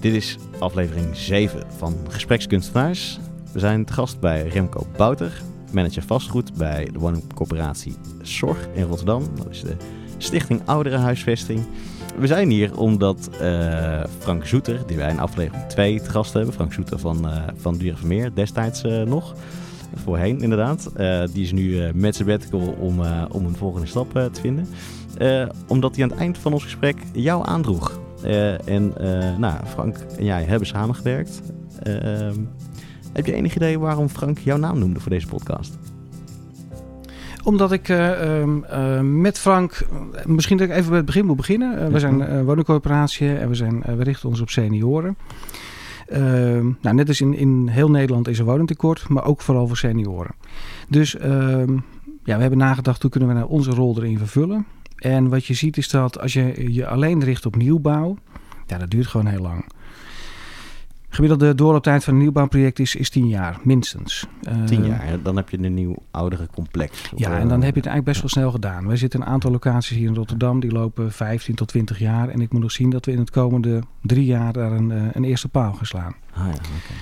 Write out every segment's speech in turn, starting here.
Dit is aflevering 7 van Gesprekskunstenaars. We zijn te gast bij Remco Bouter, manager vastgoed bij de woningcorporatie Zorg in Rotterdam. Dat is de Stichting Ouderenhuisvesting. We zijn hier omdat uh, Frank Zoeter, die wij in aflevering 2 te gast hebben, Frank Zoeter van, uh, van Duren destijds uh, nog, voorheen inderdaad, die is nu met sabbatical om, om een volgende stap te vinden. omdat hij aan het eind van ons gesprek jou aandroeg. En nou, Frank en jij hebben samengewerkt. Ehm, heb je enig idee waarom Frank jouw naam noemde voor deze podcast? Omdat ik uh, uh, met Frank, misschien dat ik even bij het begin moet beginnen. Uh, we zijn uh, woningcorporatie en we, zijn, we richten ons op senioren. Ehm, nou, net als in, in heel Nederland is er woningtekort, maar ook vooral voor senioren. Dus ehm, ja, we hebben nagedacht hoe kunnen we nou onze rol erin vervullen. En wat je ziet is dat als je je alleen richt op nieuwbouw, ja, dat duurt gewoon heel lang. Gemiddelde doorlooptijd van een nieuwbouwproject is, is 10 jaar, minstens. Tien uh, jaar, dan heb je een nieuw oudere complex. Ja, en dan heb je het eigenlijk best wel snel gedaan. Wij zitten een aantal locaties hier in Rotterdam, die lopen 15 tot 20 jaar. En ik moet nog zien dat we in het komende drie jaar daar een, een eerste paal gaan slaan. Ah, ja, okay.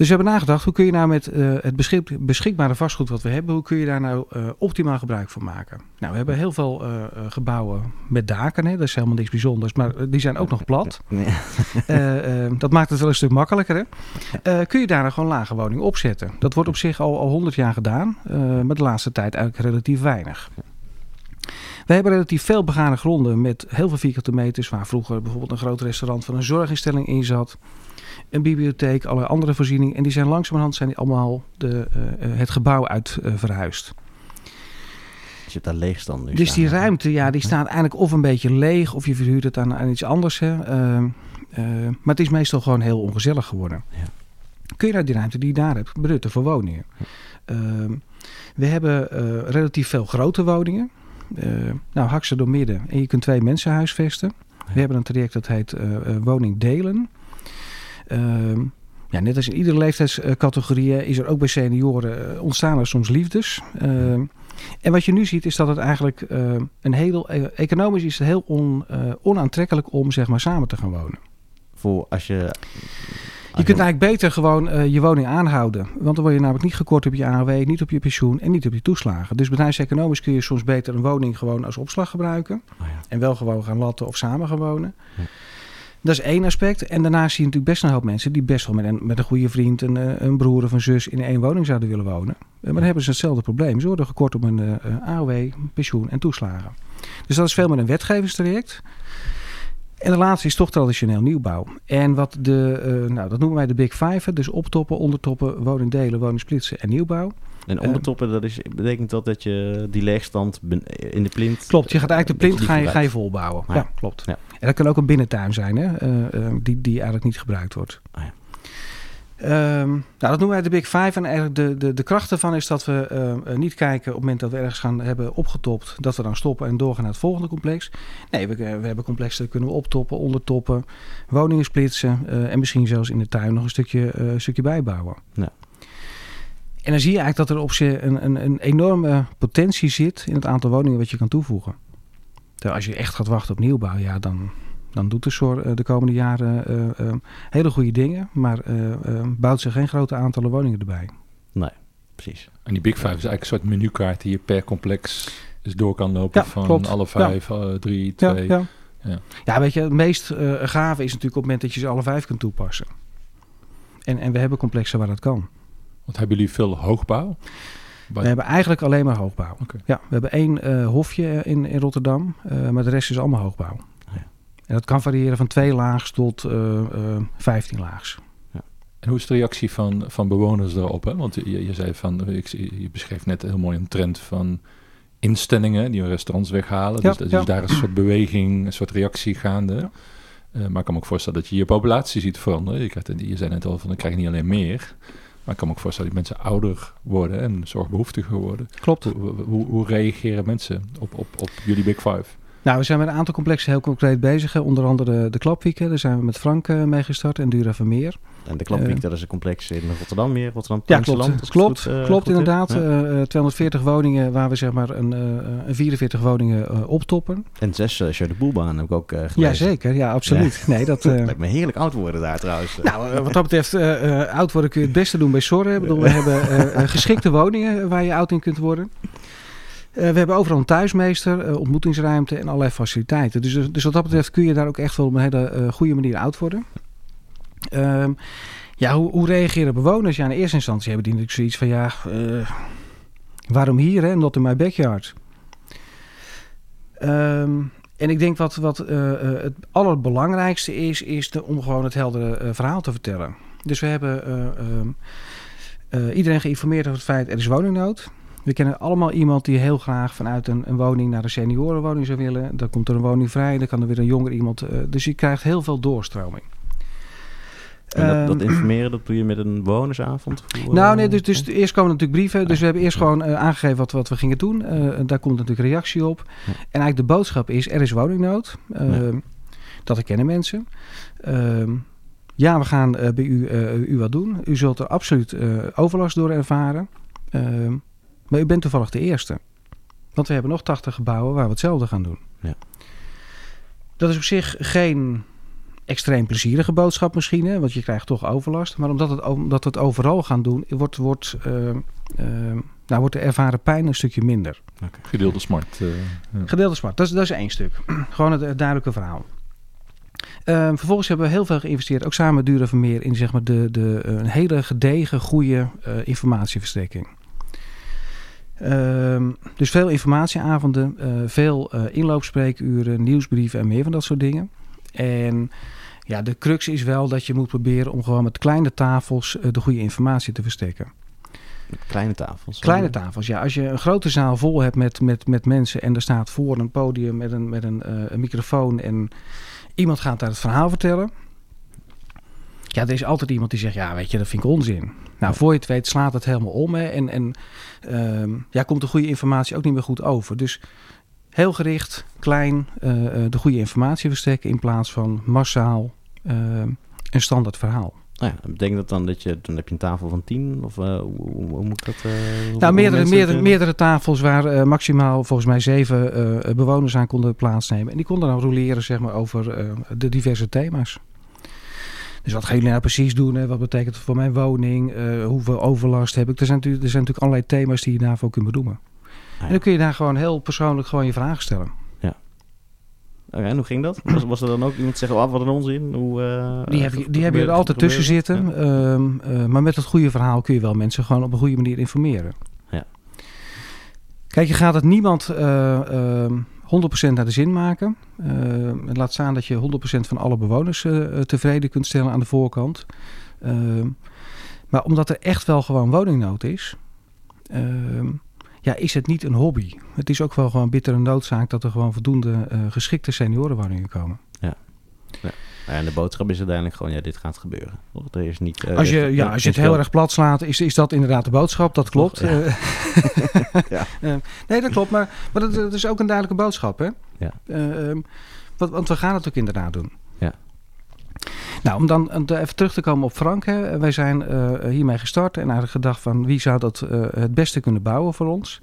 Dus we hebben nagedacht, hoe kun je nou met uh, het beschik beschikbare vastgoed wat we hebben, hoe kun je daar nou uh, optimaal gebruik van maken? Nou, we hebben heel veel uh, gebouwen met daken, hè? dat is helemaal niks bijzonders, maar die zijn ook nog plat. dat maakt het wel een stuk makkelijker. Hè? kun je daar nou gewoon lage woningen opzetten? Dat wordt op zich al, al 100 jaar gedaan, maar de laatste tijd eigenlijk relatief weinig. We hebben relatief veel begane gronden met heel veel vierkante meters, waar vroeger bijvoorbeeld een groot restaurant van een zorginstelling in zat een bibliotheek, allerlei andere voorzieningen. En die zijn langzamerhand zijn die allemaal de, uh, het gebouw uit uh, verhuisd. Je hebt daar leegstand nu Dus die ruimte, ja, die staat eigenlijk of een beetje leeg... of je verhuurt het aan, aan iets anders. Hè. Uh, maar het is meestal gewoon heel ongezellig geworden. Ja. Kun je nou die ruimte die je daar hebt benutten voor woningen? Ja. Ehm, we hebben relatief veel grote woningen. nou, hak ze door midden en je kunt twee mensen huisvesten. We hebben een traject dat heet woning delen... Uh, ja, net als in iedere leeftijdscategorie is er ook bij senioren uh, ontstaan er soms liefdes. Uh, en wat je nu ziet is dat het eigenlijk uh, een heel economisch is het heel on, onaantrekkelijk om zeg maar samen te gaan wonen. Voor als je. Als je kunt eigenlijk beter gewoon je woning aanhouden. Want dan word je namelijk niet gekort op je AOW, niet op je pensioen en niet op je toeslagen. Dus bedrijfseconomisch kun je soms beter een woning gewoon als opslag gebruiken. Oh ja. En wel gewoon gaan latten of samen gaan wonen. Ja. Dat is één aspect. En daarnaast zie je natuurlijk best een hoop mensen die best wel met een, met een goede vriend, een, eh, een broer of een zus in één woning zouden willen wonen. Maar dan hebben ze hetzelfde probleem. Ze worden gekort op een uh, AOW, pensioen en toeslagen. Dus dat is veel meer een wetgevingstraject. En de laatste is toch traditioneel nieuwbouw. En wat de, uh, nou, dat noemen wij de Big Five. Dus optoppen, ondertoppen, woningdelen, woningsplitsen en nieuwbouw. En ondertoppen, dat is, betekent dat dat je die leegstand in de plint... Klopt, je gaat eigenlijk de plint ga je, ga je volbouwen. Ja, ja klopt. Ja. En dat kan ook een binnentuin zijn, hè? Uh, uh, die, die eigenlijk niet gebruikt wordt. Oh ja. Um, nou, dat noemen wij de Big Five. En eigenlijk de, de, de kracht ervan is dat we uh, niet kijken op het moment dat we ergens gaan hebben opgetopt, dat we dan stoppen en doorgaan naar het volgende complex. Nee, we, we hebben complexen, kunnen we optoppen, ondertoppen, woningen splitsen en misschien zelfs in de tuin nog een stukje, stukje bijbouwen. Ja. En dan zie je eigenlijk dat er op zich een, een, een enorme potentie zit in het aantal woningen wat je kan toevoegen. Terwijl als je echt gaat wachten op nieuwbouw, ja, dan, dan doet de SOR de komende jaren uh, uh, hele goede dingen, maar uh, bouwt zich geen grote aantallen woningen erbij. Nee, precies. En die Big Five is eigenlijk een soort menukaart die je per complex dus door kan lopen ja, van klopt. alle vijf, ja. drie, twee. Ja, ja. ja. weet je, het meest gave is natuurlijk op het moment dat je ze alle vijf kunt toepassen. En, en we hebben complexen waar dat kan. Want hebben jullie veel hoogbouw? We hebben eigenlijk alleen maar hoogbouw. Okay. Ja, we hebben één uh, hofje in, in Rotterdam, uh, maar de rest is allemaal hoogbouw. Ja. En dat kan variëren van twee laags tot uh, 15 laags. Ja. En hoe is de reactie van, van bewoners daarop? Hè? Want je, je zei van, ik, je beschreef net heel mooi een trend van instellingen die restaurants weghalen. Ja, dus, dus daar is een soort beweging, een soort reactie gaande. Ja. Uh, maar ik kan me ook voorstellen dat je je populatie ziet veranderen. Je, krijgt, je zei net al van, dan krijg je niet alleen meer. Maar ik kan me ook voorstellen dat mensen ouder worden en zorgbehoeftiger worden. Klopt. Hoe, hoe, hoe reageren mensen op, op, op jullie Big Five? Nou, we zijn met een aantal complexen heel concreet bezig. Onder andere de Klapwieken. Daar zijn we met Frank uh, mee gestart en Dura Vermeer. En de Klapwiek, uh, dat is een complex in Rotterdam meer. Rotterdam, ja, klopt. Klopt, goed, uh, klopt inderdaad. Ja. 240 woningen waar we zeg maar een, een 44 woningen optoppen. En zes uh, de boelbaan heb ik ook gelezen. Ja, zeker. Ja, absoluut. Ja. Nee, dat lijkt me heerlijk oud worden daar trouwens. Nou, wat dat betreft, oud worden kun je het beste doen bij Sorre. Ik bedoel, we hebben geschikte woningen waar je oud in kunt worden. Uh, we hebben overal een thuismeester, uh, ontmoetingsruimte en allerlei faciliteiten. Dus, dus wat dat betreft kun je daar ook echt wel op een hele uh, goede manier oud worden. Ehm, ja, hoe, hoe, reageren bewoners? Ja, in eerste instantie hebben die natuurlijk zoiets van ja, waarom hier en not in my backyard? Um, en ik denk wat, wat het allerbelangrijkste is, is om gewoon het heldere verhaal te vertellen. Dus we hebben ehm, iedereen geïnformeerd over het feit er is woningnood. We kennen allemaal iemand die heel graag vanuit een, een woning naar een seniorenwoning zou willen. Dan komt er een woning vrij, dan kan er weer een jonger iemand. Uh, dus je krijgt heel veel doorstroming. En dat, dat, ehm, informeren, dat doe je met een bewonersavond? Hoe, nou nee, dus, dus eerst komen natuurlijk brieven. Dus we hebben eerst gewoon uh, aangegeven wat, wat we gingen doen. Uh, daar komt natuurlijk reactie op. Ja. En eigenlijk de boodschap is, er is woningnood. Uh, ja. Dat herkennen mensen. Ehm, ja, we gaan bij u, u wat doen. U zult er absoluut overlast door ervaren. Maar u bent toevallig de eerste. Want we hebben nog 80 gebouwen waar we hetzelfde gaan doen. Ja. Dat is op zich geen extreem plezierige boodschap misschien, hè, want je krijgt toch overlast. Maar omdat, het, omdat we het overal gaan doen, wordt, wordt, uh, uh, nou, wordt de ervaren pijn een stukje minder. Okay. Gedeelde smart. Uh, ja. Gedeelde smart, dat is, dat is één stuk. Gewoon het, het duidelijke verhaal. Ehm, vervolgens hebben we heel veel geïnvesteerd, ook samen met Dure Vermeer, in zeg maar, de, de, een hele gedegen, goede informatieverstrekking. Um, dus veel informatieavonden, uh, veel uh, inloopspreekuren, nieuwsbrieven en meer van dat soort dingen. En ja, de crux is wel dat je moet proberen om gewoon met kleine tafels uh, de goede informatie te verstrekken. Kleine tafels? Kleine tafels, ja. Als je een grote zaal vol hebt met, met, met mensen en er staat voor een podium met een, met een, een microfoon en iemand gaat daar het verhaal vertellen. Ja, er is altijd iemand die zegt, ja, weet je, dat vind ik onzin. Nou, voor je het weet slaat het helemaal om. Hè, en en um, ja, komt de goede informatie ook niet meer goed over. Dus heel gericht, klein, uh, de goede informatie verstrekken in plaats van massaal uh, een standaard verhaal. Nou ja, betekent dat dan dat je, dan heb je een tafel van tien? Of uh, hoe, hoe, moet dat? Nou, meerdere, meerdere, meerdere tafels waar maximaal volgens mij zeven bewoners aan konden plaatsnemen. En die konden dan roleren zeg maar, over de diverse thema's. Dus wat gaan jullie nou precies doen? Hè? Wat betekent het voor mijn woning? Uh, hoeveel overlast heb ik? Er zijn, natuurlijk, er zijn natuurlijk allerlei thema's die je daarvoor kunt benoemen. Ah, ja. En dan kun je daar gewoon heel persoonlijk gewoon je vragen stellen. Ja. Okay, en hoe ging dat? Was, was er dan ook iemand zeggen, oh, wat een onzin? Hoe, uh, die heb je, die heb je er altijd tussen zitten. Ja. Um, uh, maar met het goede verhaal kun je wel mensen gewoon op een goede manier informeren. Ja. Kijk, je gaat het niemand... Uh, 100% naar de zin maken. Uh, laat staan dat je 100% van alle bewoners uh, tevreden kunt stellen aan de voorkant. Uh, maar omdat er echt wel gewoon woningnood is, ja, is het niet een hobby. Het is ook wel gewoon bittere noodzaak dat er gewoon voldoende geschikte seniorenwoningen komen. Ja. ja. En de boodschap is uiteindelijk gewoon, ja, dit gaat gebeuren. Er is niet, uh, als je, ja, als je het heel erg plat slaat, is, is dat inderdaad de boodschap. Dat klopt. Ja. ja. uh, nee, dat klopt. Maar, maar dat, dat, is ook een duidelijke boodschap, hè? Ja. Want, want we gaan het ook inderdaad doen. Ja. Nou, om dan even terug te komen op Frank. Hè. Wij zijn hiermee gestart en eigenlijk gedacht van wie zou dat het beste kunnen bouwen voor ons.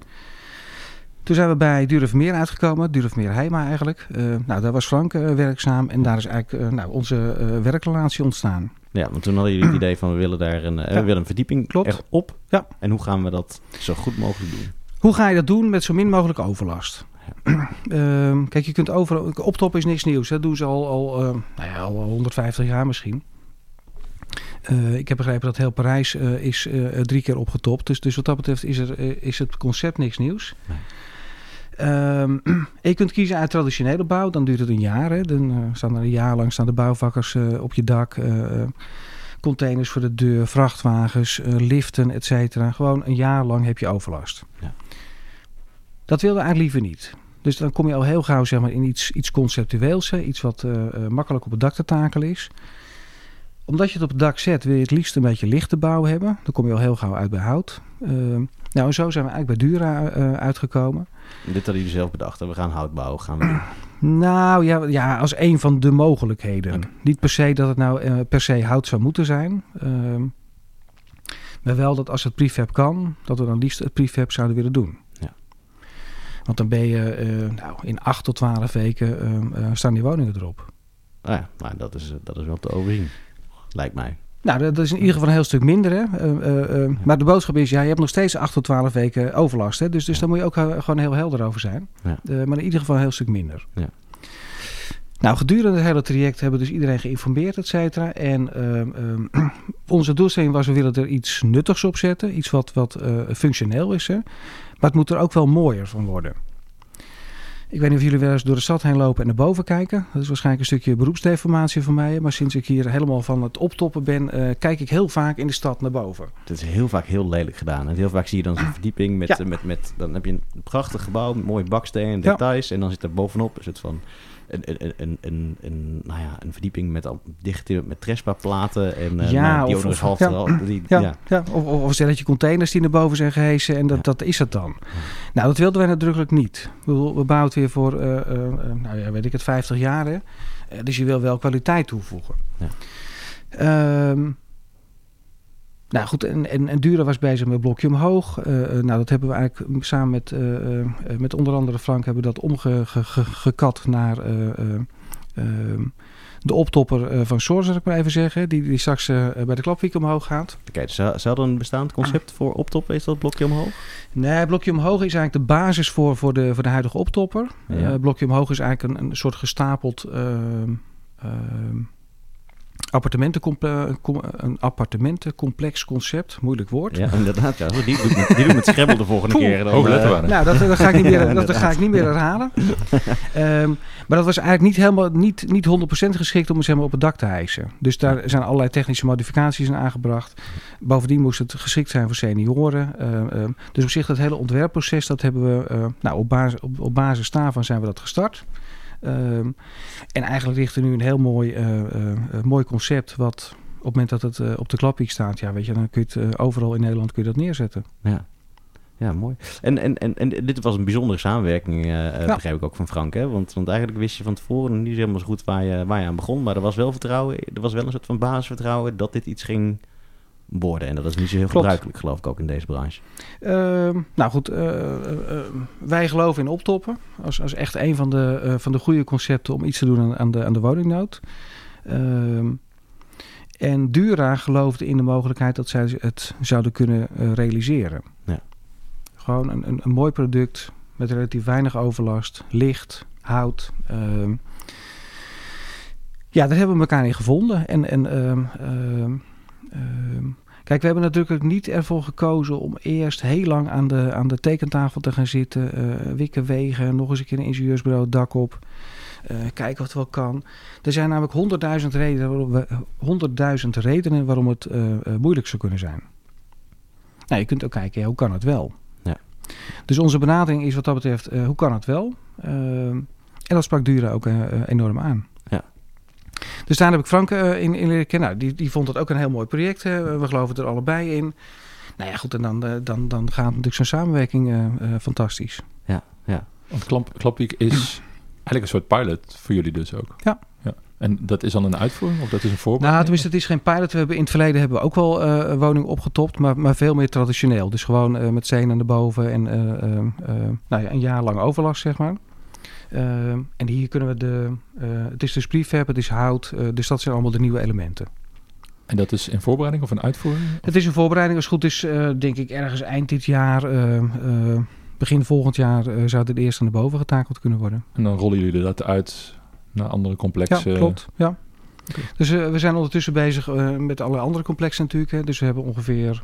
Toen zijn we bij Meer uitgekomen, Meer Heima eigenlijk. Uh, nou, daar was Frank uh, werkzaam en daar is eigenlijk uh, nou, onze werkrelatie ontstaan. Ja, want toen hadden jullie het idee van we willen daar een, ja. we willen een verdieping Klopt. op. Ja. En hoe gaan we dat zo goed mogelijk doen? Hoe ga je dat doen met zo min mogelijk overlast? Ehm, kijk, je kunt over optop is niks nieuws. Dat doen ze al, al, nou ja, al 150 jaar misschien. ik heb begrepen dat heel Parijs is drie keer opgetopt. Dus, dus wat dat betreft is, er, is het concept niks nieuws. Nee. Um, je kunt kiezen uit traditionele bouw, dan duurt het een jaar. Hè. Dan uh, staan er een jaar lang staan de bouwvakkers uh, op je dak. Uh, containers voor de deur, vrachtwagens, liften, et cetera. Gewoon een jaar lang heb je overlast. Ja. Dat wilde eigenlijk liever niet. Dus dan kom je al heel gauw zeg maar, in iets, iets conceptueels. Hè. Iets wat makkelijk op het dak te takelen is. Omdat je het op het dak zet, wil je het liefst een beetje lichte bouw hebben. Dan kom je al heel gauw uit bij hout. Nou, en zo zijn we eigenlijk bij Dura uitgekomen. Dit hadden jullie zelf bedacht. We gaan hout bouwen. Gaan we Nou ja, ja, als een van de mogelijkheden. Niet per se dat het nou per se hout zou moeten zijn. Ehm, maar wel dat als het prefab kan, dat we dan liefst het prefab zouden willen doen. Ja. Want dan ben je nou, in 8 tot 12 weken ehm, staan die woningen erop. Ah ja, maar dat is, dat is wel te overzien, lijkt mij. Nou, dat is in ieder geval een heel stuk minder. Hè? Uh, uh, maar de boodschap is, ja, je hebt nog steeds 8 tot 12 weken overlast. Hè? Dus, dus daar moet je ook gewoon heel helder over zijn. Ja. maar in ieder geval een heel stuk minder. Ja. Nou, gedurende het hele traject hebben we dus iedereen geïnformeerd, et cetera. En ehm, ehm, onze doelstelling was, we willen er iets nuttigs op zetten. Iets wat, wat functioneel is. Hè? Maar het moet er ook wel mooier van worden. Ik weet niet of jullie wel eens door de stad heen lopen en naar boven kijken. Dat is waarschijnlijk een stukje beroepsdeformatie van mij. Maar sinds ik hier helemaal van het optoppen ben, uh, kijk ik heel vaak in de stad naar boven. Het is heel vaak heel lelijk gedaan. En heel vaak zie je dan zo'n verdieping met, met, met, dan heb je een prachtig gebouw met mooie bakstenen en details. En dan zit er bovenop een soort van een, een, een, een, nou ja, een verdieping met al dicht met Trespa-platen en uh, ja, die of, of, half ja, die, ja, ja. ja. Of, of, of je containers die naar boven zijn gehesen en dat, dat is het dan. Nou, dat wilden wij nadrukkelijk niet. We, we bouwen het weer voor, uh, uh, nou ja, weet ik het, 50 jaar. Hè? dus je wil wel kwaliteit toevoegen. Ja. Um, nou goed, en, en, en Dura was bezig met blokje omhoog. Uh, nou, dat hebben we eigenlijk samen met, uh, met onder andere Frank hebben we dat omgekat naar ehm, de optopper van Source, zal ik maar even zeggen. Die, die straks bij de klapwiek omhoog gaat. Kijk, zou er een bestaand concept voor optoppen? Is dat blokje omhoog? Nee, blokje omhoog is eigenlijk de basis voor, voor, de, voor de huidige optopper. blokje omhoog is eigenlijk een, een soort gestapeld... Ehm, ehm, een appartementencomplex concept, moeilijk woord. Ja, inderdaad. Ja. Die, die doet met Scrabble de volgende keer. Dan, uh, nou, dat, dat, ga ik niet meer, dat, ga ik niet meer herhalen. um, maar dat was eigenlijk niet helemaal niet, niet 100% geschikt om hem op het dak te hijsen. Dus daar zijn allerlei technische modificaties in aangebracht. Bovendien moest het geschikt zijn voor senioren. Uh, um, dus op zich dat hele ontwerpproces, dat hebben we uh, nou, op, basis, op, op basis daarvan zijn we dat gestart. Ehm, en eigenlijk ligt er nu een heel mooi, uh, mooi concept wat op het moment dat het op de klappiek staat, ja, weet je, dan kun je het overal in Nederland kun je dat neerzetten. Ja. Ja, mooi. En, en, en, en dit was een bijzondere samenwerking, uh, begrijp ik ook van Frank. Hè? Want, want eigenlijk wist je van tevoren niet helemaal zo goed waar je, waar je aan begon. Maar er was wel vertrouwen, er was wel een soort van basisvertrouwen dat dit iets ging worden. En dat is niet zo heel gebruikelijk, geloof ik, ook in deze branche. Ehm, nou goed, uh, uh, wij geloven in optoppen. Als, als echt een van de, van de goede concepten om iets te doen aan, aan de, aan de woningnood. Ehm, en Dura geloofde in de mogelijkheid dat zij het zouden kunnen realiseren. Ja. Gewoon een, een, een, mooi product met relatief weinig overlast, licht, hout. Ehm, ja, daar hebben we elkaar in gevonden. En, en kijk, we hebben natuurlijk niet ervoor gekozen om eerst heel lang aan de, aan de tekentafel te gaan zitten. Uh, wikken wegen, nog eens een keer een ingenieursbureau dak op. Uh, kijken wat wel kan. Er zijn namelijk honderdduizend redenen, honderdduizend redenen waarom het uh, moeilijk zou kunnen zijn. Nou, je kunt ook kijken, ja, hoe kan het wel? Ja. Dus onze benadering is wat dat betreft, hoe kan het wel? Ehm, en dat sprak Dura ook enorm aan. Dus daar heb ik Frank uh, in, in leren kennen. Nou, die, die vond het ook een heel mooi project. we geloven er allebei in. Nou ja, goed, en dan, uh, dan, dan gaat natuurlijk zo'n samenwerking uh, fantastisch. Ja, ja. Want Klap, is eigenlijk een soort pilot voor jullie dus ook. Ja. ja. En dat is dan een uitvoering of dat is een voorbeeld? Nou, tenminste, het is geen pilot. We hebben in het verleden hebben we ook wel uh, woningen opgetopt, maar, maar veel meer traditioneel. Dus gewoon uh, met zenen naar boven en uh, nou ja, een jaar lang overlast, zeg maar. Uh, en hier kunnen we de. Uh, het is dus prefab, het is hout, uh, dus dat zijn allemaal de nieuwe elementen. En dat is in voorbereiding of een uitvoering? Het is een voorbereiding. Als het goed is, denk ik ergens eind dit jaar, begin volgend jaar, zou het eerst naar boven getakeld kunnen worden. En dan rollen jullie dat uit naar andere complexen? Ja, klopt. Ja. Okay. Dus we zijn ondertussen bezig met alle andere complexen natuurlijk. Hè. Dus we hebben ongeveer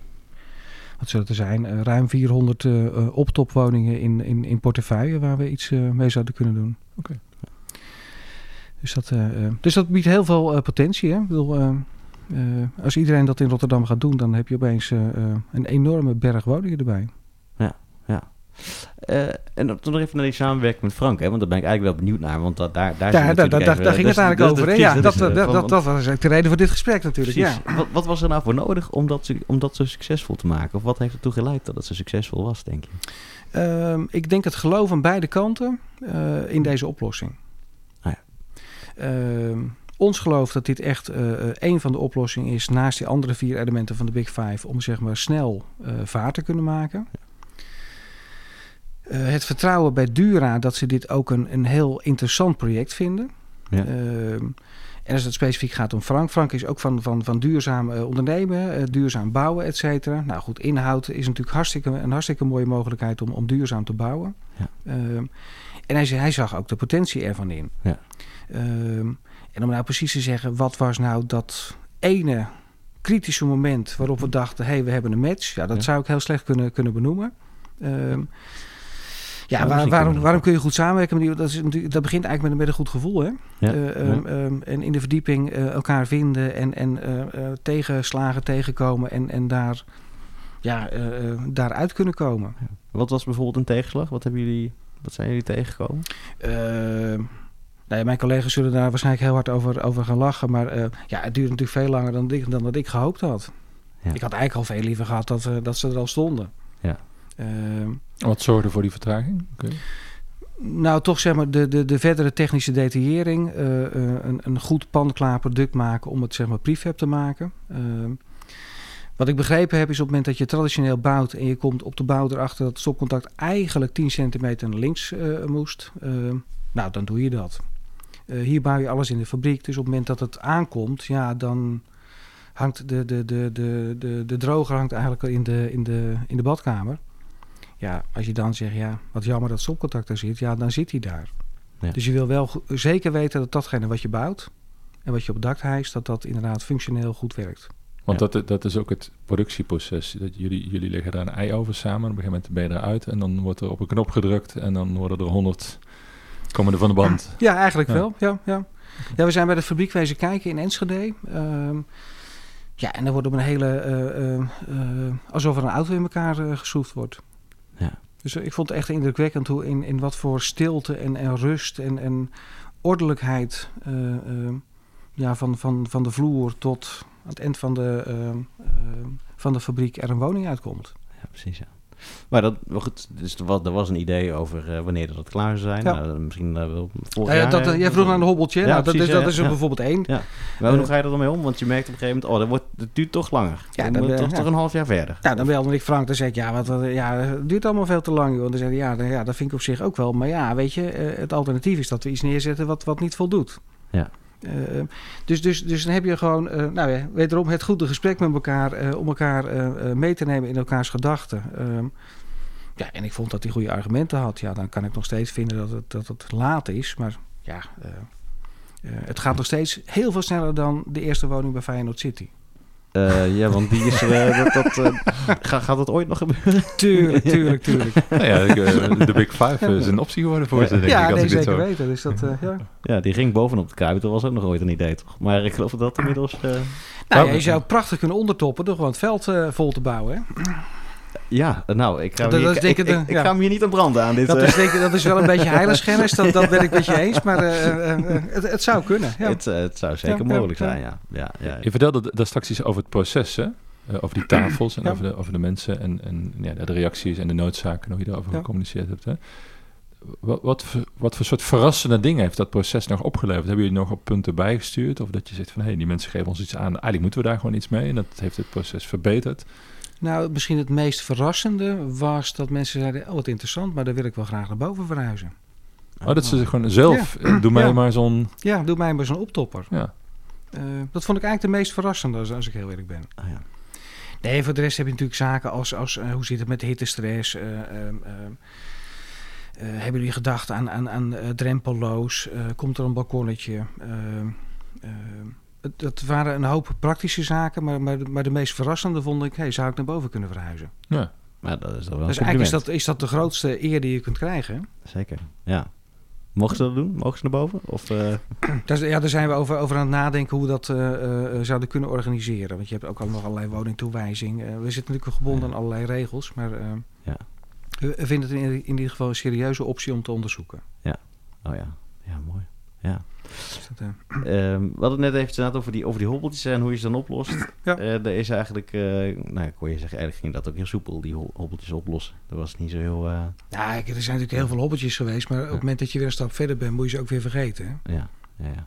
wat zullen er zijn, uh, ruim 400 uh, uh, optopwoningen in, in, in portefeuille waar we iets mee zouden kunnen doen. Oké. Dus, dat, dus dat biedt heel veel potentie. Hè? Ik bedoel, als iedereen dat in Rotterdam gaat doen, dan heb je opeens een enorme berg woningen erbij. Uh, en dan nog even naar die samenwerking met Frank, hè? want daar ben ik eigenlijk wel benieuwd naar. Want dat, daar, daar, daar, daar, daar, daar ging het eigenlijk over. Dat, ja, dat, dat, dat, was eigenlijk de reden voor dit gesprek natuurlijk. Ja. Wat, wat, was er nou voor nodig om dat, om dat zo succesvol te maken? Of wat heeft ertoe geleid dat het zo succesvol was, denk je? Uh, ik denk het geloof aan beide kanten uh, in deze oplossing. Ah, ja. uh, ons geloof dat dit echt een van de oplossingen is naast die andere vier elementen van de Big Five om zeg maar snel vaart te kunnen maken. Ja. Uh, het vertrouwen bij Dura dat ze dit ook een, een heel interessant project vinden. Ja. Uh, en als het specifiek gaat om Frank. Frank is ook van, van, van duurzaam uh, ondernemen, duurzaam bouwen, et cetera. Nou goed, inhoud is natuurlijk hartstikke, een hartstikke mooie mogelijkheid om, om duurzaam te bouwen. Ja. Ehm, en hij, hij zag ook de potentie ervan in. Ja. Ehm, en om nou precies te zeggen, wat was nou dat ene kritische moment waarop we dachten, hé, hey, we hebben een match. Ja, dat zou ik heel slecht kunnen, kunnen benoemen. Ja, waar, waarom, waarom kun je goed samenwerken? Dat, is dat begint eigenlijk met een, met een goed gevoel. Hè? Ja, uh, um, en in de verdieping uh, elkaar vinden en, en uh, tegenslagen tegenkomen en, en daar, ja, daaruit kunnen komen. Wat was bijvoorbeeld een tegenslag? Wat, hebben jullie, wat zijn jullie tegengekomen? Nou ja, mijn collega's zullen daar waarschijnlijk heel hard over, over gaan lachen. Maar ja, het duurt natuurlijk veel langer dan, ik, dan dat ik gehoopt had. Ik had eigenlijk al veel liever gehad dat, dat ze er al stonden. Ja. Ehm, Wat zorgde voor die vertraging? Nou, toch zeg maar de, de, de verdere technische detaillering. Uh, een, een goed panklaar product maken om het zeg maar prefab te maken. Ehm, wat ik begrepen heb is op het moment dat je traditioneel bouwt en je komt op de bouw erachter dat het stopcontact eigenlijk 10 centimeter naar links uh, moest. Ehm, nou, dan doe je dat. hier bouw je alles in de fabriek. Dus op het moment dat het aankomt, ja, dan hangt de, de, de, de, de, de droger hangt eigenlijk in de, in de, in de badkamer. Ja, als je dan zegt, ja, wat jammer dat stopcontact er zit, ja, dan zit hij daar. Ja. Dus je wil wel zeker weten dat datgene wat je bouwt en wat je op het dak hijst, dat dat inderdaad functioneel goed werkt. Want dat, dat is ook het productieproces. Dat jullie, jullie leggen daar een ei over samen. Op een gegeven moment ben je eruit en dan wordt er op een knop gedrukt en dan worden er honderd komen er van de band. Ja, eigenlijk wel. Ja, ja. ja, we zijn bij de fabriek wezen kijken in Enschede. Uh, ja, en dan wordt op een hele... Uh, uh, alsof er een auto in elkaar geschroefd wordt. Dus ik vond het echt indrukwekkend hoe in, in wat voor stilte en, en rust en, en ordelijkheid uh, uh, ja, van, van, van de vloer tot aan het eind van de, van de fabriek er een woning uitkomt. Ja, precies. Ja. Maar dat, goed, dus er was, er was een idee over uh, wanneer dat klaar zou zijn. Ja. Nou, misschien uh, wel vorig jaar. Dat, uh, jij vroeg naar een hobbeltje. Ja, nou, precies, dat is, dat is er bijvoorbeeld één. Ja. Maar hoe ga je er dan mee om? Want je merkt op een gegeven moment, oh, dat, wordt, dat duurt toch langer. Ja, dan, dan toch, toch een half jaar verder. Ja, dan belde ik Frank. Dan zei ik, ja, wat, ja, het duurt allemaal veel te lang. Joh. Dan zei hij, ja, dan, ja, dat vind ik op zich ook wel. Maar ja, weet je, het alternatief is dat we iets neerzetten wat, wat niet voldoet. Ja. Uh, dus, dus, dus dan heb je gewoon, uh, nou ja, wederom het goede gesprek met elkaar, uh, om elkaar mee te nemen in elkaars gedachten. Ehm, ja, en ik vond dat hij goede argumenten had. Ja, dan kan ik nog steeds vinden dat het, dat het laat is. Maar ja, het gaat nog steeds heel veel sneller dan de eerste woning bij Feyenoord City. Uh, ja, want die is dat, dat gaat, gaat dat ooit nog gebeuren? Tuurlijk, tuurlijk, tuurlijk. nou ja, de Big Five is een optie geworden voor ze, denk ja, ik. Ja, zeker zo... weten. Dus dat, ja. ja, die ging bovenop de Kuip. Dat was ook nog ooit een idee, toch? Maar ik geloof dat dat inmiddels... Nou, ja, je zou prachtig kunnen ondertoppen door gewoon het veld vol te bouwen, hè? Ja, nou, ik ga, hier, ik, ik, ik, ga hem hier niet aan branden aan dit. Dat, is, denk, dat is wel een beetje heiligschennis, dat, dat ben ik met je eens. Maar uh, uh, het, het, zou kunnen. Ja. Het, het zou zeker ja, mogelijk zijn, ja. Ja, ja. Je vertelde daar straks iets over het proces, hè? over die tafels en over, de, over de mensen en, en ja, de reacties en de noodzaken, hoe je daarover gecommuniceerd hebt. Hè? Wat, wat, wat, voor soort verrassende dingen heeft dat proces nog opgeleverd? Hebben jullie nog op punten bijgestuurd? Of dat je zegt van, hé, hey, die mensen geven ons iets aan. Eigenlijk moeten we daar gewoon iets mee. En dat heeft het proces verbeterd. Nou, misschien het meest verrassende was dat mensen zeiden: Oh, wat interessant, maar daar wil ik wel graag naar boven verhuizen. Oh, dat ze gewoon zelf. Ja. Doe mij maar zo'n. Ja, doe mij maar zo'n optopper. Ja. Uh, dat vond ik eigenlijk de meest verrassende, als, als ik heel eerlijk ben. Ah, ja. Nee, voor de rest heb je natuurlijk zaken als, als uh, hoe zit het met hittestress? Uh, hebben jullie gedacht aan, aan, aan drempelloos? komt er een balkonnetje? Dat waren een hoop praktische zaken, maar, maar, maar de meest verrassende vond ik, hey, zou ik naar boven kunnen verhuizen? Ja, maar dat is wel dus eigenlijk is dat, is dat de grootste eer die je kunt krijgen. Zeker, ja. Mogen ze dat doen? Mogen ze naar boven? Of, uh... ja, daar zijn we over, over aan het nadenken hoe we dat uh, uh, zouden kunnen organiseren. Want je hebt ook al nog allerlei woningtoewijzing. we zitten natuurlijk gebonden aan allerlei regels, maar ja. We vinden het in, in ieder geval een serieuze optie om te onderzoeken. Ja, oh ja, ja, mooi. Ja. Uh... um, we hadden het net even over die, over die hobbeltjes en hoe je ze dan oplost. Ja. Uh, er is eigenlijk, uh, nou, ik hoor je zeggen, eigenlijk ging dat ook heel soepel, die hobbeltjes oplossen. Dat was niet zo heel... Uh... Ja, er zijn natuurlijk heel veel hobbeltjes geweest, maar op het moment dat je weer een stap verder bent, moet je ze ook weer vergeten. Hè? Ja, ja, ja.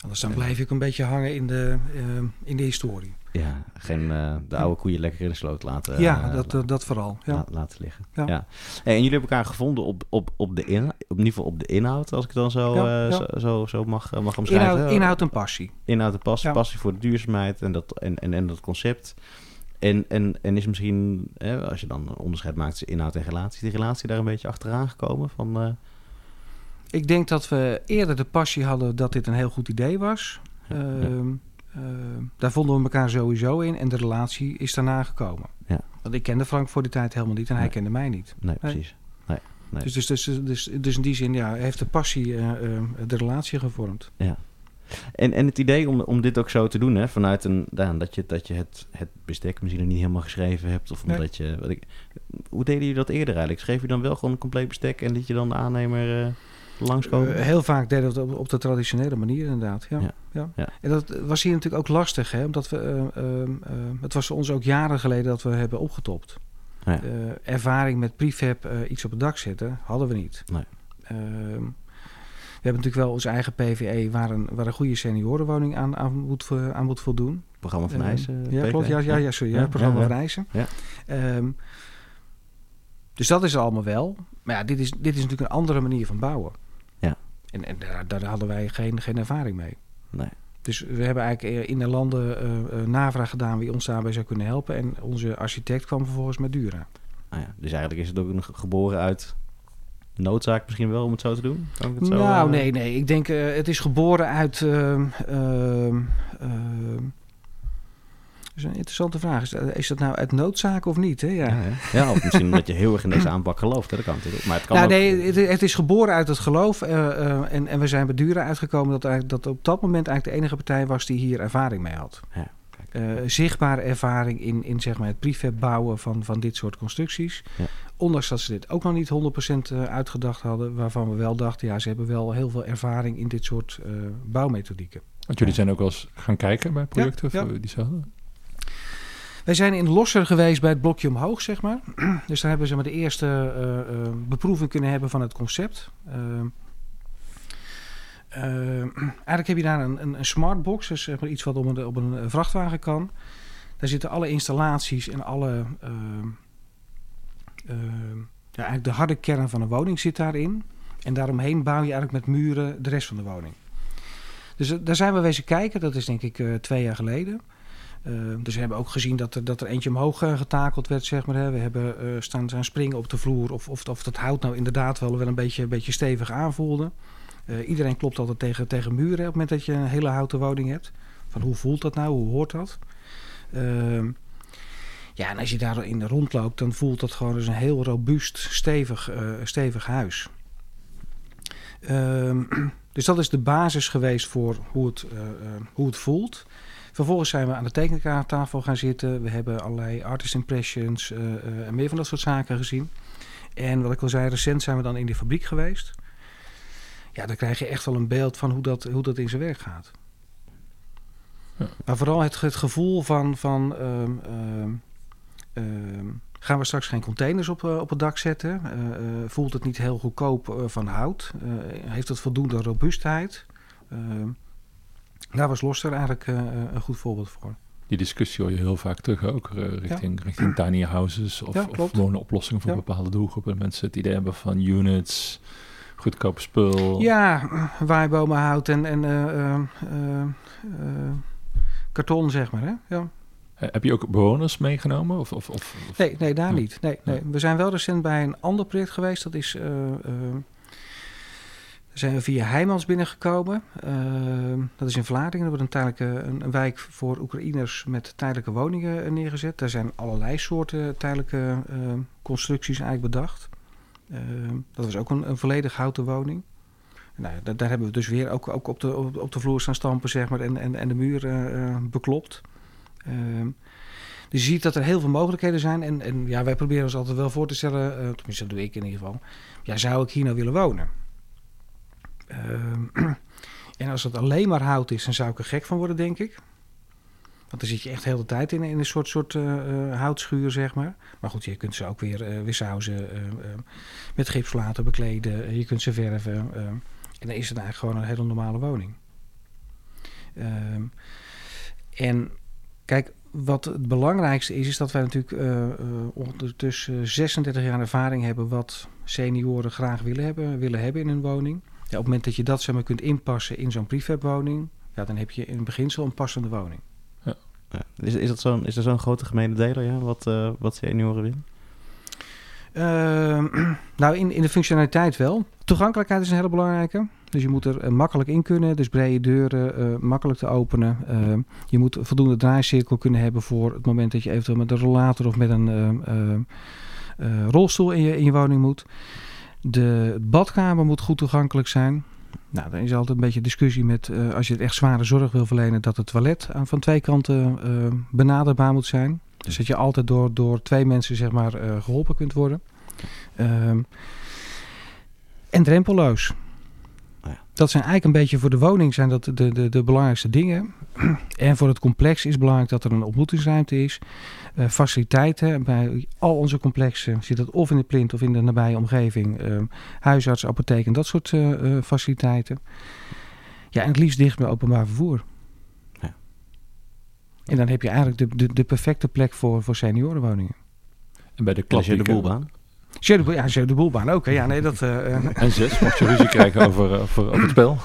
Anders dan blijf ik een beetje hangen in de, in de historie. Ja, geen uh, de oude koeien lekker in de sloot laten. Ja, uh, dat, dat vooral. Ja. laten liggen. Ja. ja. en jullie hebben elkaar gevonden op, op, op de in, op in op de inhoud, als ik het dan zo, ja, uh, zo, zo, zo, mag, mag omschrijven. Inhoud, inhoud en passie. Inhoud en passie, passie voor de duurzaamheid en dat, en, en, en dat concept. En, en, en is misschien, hè, als je dan een onderscheid maakt tussen inhoud en relatie, die relatie daar een beetje achteraan gekomen? Van, Ik denk dat we eerder de passie hadden dat dit een heel goed idee was. Ehm, uh, daar vonden we elkaar sowieso in en de relatie is daarna gekomen. Ja. Want ik kende Frank voor die tijd helemaal niet en hij kende mij niet. Nee, precies. Nee, nee. Dus, dus, dus, dus, dus in die zin ja, heeft de passie uh, uh, de relatie gevormd. Ja. En, en het idee om, om dit ook zo te doen, hè, vanuit een, dan, dat je, dat je het, het bestek misschien nog niet helemaal geschreven hebt. Of omdat je. Wat ik, hoe deden jullie dat eerder eigenlijk? Schreef je dan wel gewoon een compleet bestek en liet je dan de aannemer langskomen? Uh, heel vaak deden we het op, op, de traditionele manier inderdaad. Ja. Ja. ja. En dat was hier natuurlijk ook lastig, hè? omdat we, uh, uh, het was voor ons ook jaren geleden dat we hebben opgetopt. Ja. ervaring met prefab iets op het dak zetten hadden we niet. Nee. Ehm, we hebben natuurlijk wel onze eigen PVE waar een, waar een goede seniorenwoning aan, aan, moet, aan moet voldoen. Programma van Eisen. ja, klopt. Ja, ja, ja, sorry, ja, programma van Eisen. Ja. Um, dus dat is er allemaal wel. Maar ja, dit is, dit is natuurlijk een andere manier van bouwen. En, en daar, daar, hadden wij geen, geen ervaring mee. Nee. Dus we hebben eigenlijk in de landen uh, navraag gedaan wie ons daarbij zou kunnen helpen. En onze architect kwam vervolgens met Dura. Ah ja, dus eigenlijk is het ook nog geboren uit noodzaak misschien wel om het zo te doen? Kan ik het zo, nou, uh... nee, nee. Ik denk uh, het is geboren uit ehm, ehm, is een interessante vraag. Is, is dat nou uit noodzaak of niet? Hè? Ja. Ja, ja, of misschien omdat je heel erg in deze aanpak gelooft. Hè? Dat kan natuurlijk. Maar het kan nou, nee, het, het, is geboren uit het geloof. Uh, uh, en, en we zijn bij Dura uitgekomen dat, dat op dat moment eigenlijk de enige partij was die hier ervaring mee had. Ja. Uh, zichtbare ervaring in, in zeg maar het prefab bouwen van, van dit soort constructies. Ja. Ondanks dat ze dit ook nog niet 100% uitgedacht hadden, waarvan we wel dachten, ja, ze hebben wel heel veel ervaring in dit soort uh, bouwmethodieken. Want jullie zijn ook wel eens gaan kijken bij projecten ja, ja. diezelfde? Wij zijn in Losser geweest bij het blokje omhoog, zeg maar. Dus daar hebben ze maar de eerste uh, beproeving kunnen hebben van het concept. Uh, eigenlijk heb je daar een, een, een smartbox, dus zeg maar iets wat op een, op een vrachtwagen kan. Daar zitten alle installaties en alle... ja, eigenlijk de harde kern van een woning zit daarin. En daaromheen bouw je eigenlijk met muren de rest van de woning. Dus daar zijn we wezen kijken, dat is denk ik twee jaar geleden. Uh, dus we hebben ook gezien dat er, dat er eentje omhoog uh, getakeld werd, zeg maar. Hè. We hebben uh, staan, staan springen op de vloer of, of, of dat hout nou inderdaad wel, wel een, beetje, een beetje stevig aanvoelde. iedereen klopt altijd tegen, tegen muren op het moment dat je een hele houten woning hebt. Van hoe voelt dat nou, hoe hoort dat? Ehm, ja, en als je daarin rondloopt, dan voelt dat gewoon een heel robuust, stevig, stevig huis. Ehm, dus dat is de basis geweest voor hoe het, hoe het voelt. Vervolgens zijn we aan de tekenkaarttafel gaan zitten. We hebben allerlei artist impressions uh, uh, en meer van dat soort zaken gezien. En wat ik al zei, recent zijn we dan in de fabriek geweest. Ja, dan krijg je echt wel een beeld van hoe dat, hoe dat in zijn werk gaat. Ja. Maar vooral het, het gevoel van, van um, um, um, gaan we straks geen containers op, uh, op het dak zetten? voelt het niet heel goedkoop van hout? heeft het voldoende robuustheid? Daar was Loster eigenlijk uh, een goed voorbeeld voor. Die discussie hoor je heel vaak terug ook uh, richting, ja. richting tiny houses of, ja, of woonoplossingen voor ja. bepaalde doelgroepen. Mensen het idee hebben van units, goedkoop spul. Ja, waaibomenhout en, en karton zeg maar. Hè? Ja. Heb je ook bewoners meegenomen? Of, of, of, nee, nee, daar niet. Nee, nee. We zijn wel recent bij een ander project geweest. Dat is zijn we via Heijmans binnengekomen. Uh, dat is in Vlaardingen. Er wordt een, tijdelijke, een, wijk voor Oekraïners met tijdelijke woningen eh, neergezet. Daar zijn allerlei soorten tijdelijke uh, constructies eigenlijk bedacht. Uh, dat was ook een, volledig houten woning. Nou, daar, hebben we dus weer ook, ook op, de, op, de vloer staan stampen zeg maar, en, en, en de muur beklopt. Dus je ziet dat er heel veel mogelijkheden zijn. En, en ja, wij proberen ons altijd wel voor te stellen, tenminste dat doe ik in ieder geval. Ja, zou ik hier nou willen wonen? Ehm, en als het alleen maar hout is, dan zou ik er gek van worden, denk ik. Want dan zit je echt de tijd in, een soort, soort uh, houtschuur, zeg maar. Maar goed, je kunt ze ook weer uh, wissauzen, met gipslaten bekleden. Je kunt ze verven. en dan is het eigenlijk gewoon een hele normale woning. Ehm, en kijk, wat het belangrijkste is, is dat wij natuurlijk uh, ondertussen 36 jaar ervaring hebben wat senioren graag willen hebben, willen hebben in een woning. Ja, op het moment dat je dat zeg maar, kunt inpassen in zo'n prefabwoning, ja, dan heb je in beginsel een passende woning. Ja. ja. Is, is, dat zo'n, is er zo'n grote gemene deler, ja, wat, uh, wat senioren willen? Ehm, nou, in, in de functionaliteit wel. Toegankelijkheid is een hele belangrijke. Dus je moet er eh, makkelijk in kunnen, dus brede deuren, uh, makkelijk te openen. Uh, je moet voldoende draaicirkel kunnen hebben voor het moment dat je eventueel met een rollator of met een rolstoel in je, in je woning moet. De badkamer moet goed toegankelijk zijn. Nou, dan is altijd een beetje discussie met als je echt zware zorg wil verlenen, dat het toilet aan van twee kanten benaderbaar moet zijn. Dus dat je altijd door, door twee mensen zeg maar, geholpen kunt worden. Ehm, en drempelloos. Dat zijn eigenlijk een beetje voor de woning zijn dat de, de, de belangrijkste dingen. En voor het complex is belangrijk dat er een ontmoetingsruimte is. Uh, faciliteiten. Bij al onze complexen zit dat of in de plint of in de nabije omgeving. Uh, huisarts, apotheek en dat soort uh, faciliteiten. Ja, en het liefst dicht bij openbaar vervoer. Ja. En dan heb je eigenlijk de, de, de perfecte plek voor, voor seniorenwoningen. En bij de klasje de boelbaan? Jeu de, ja, de Boelbaan ook. Ja, nee, dat, uh, en zes, mocht je ruzie krijgen over, eh, over, over het spel.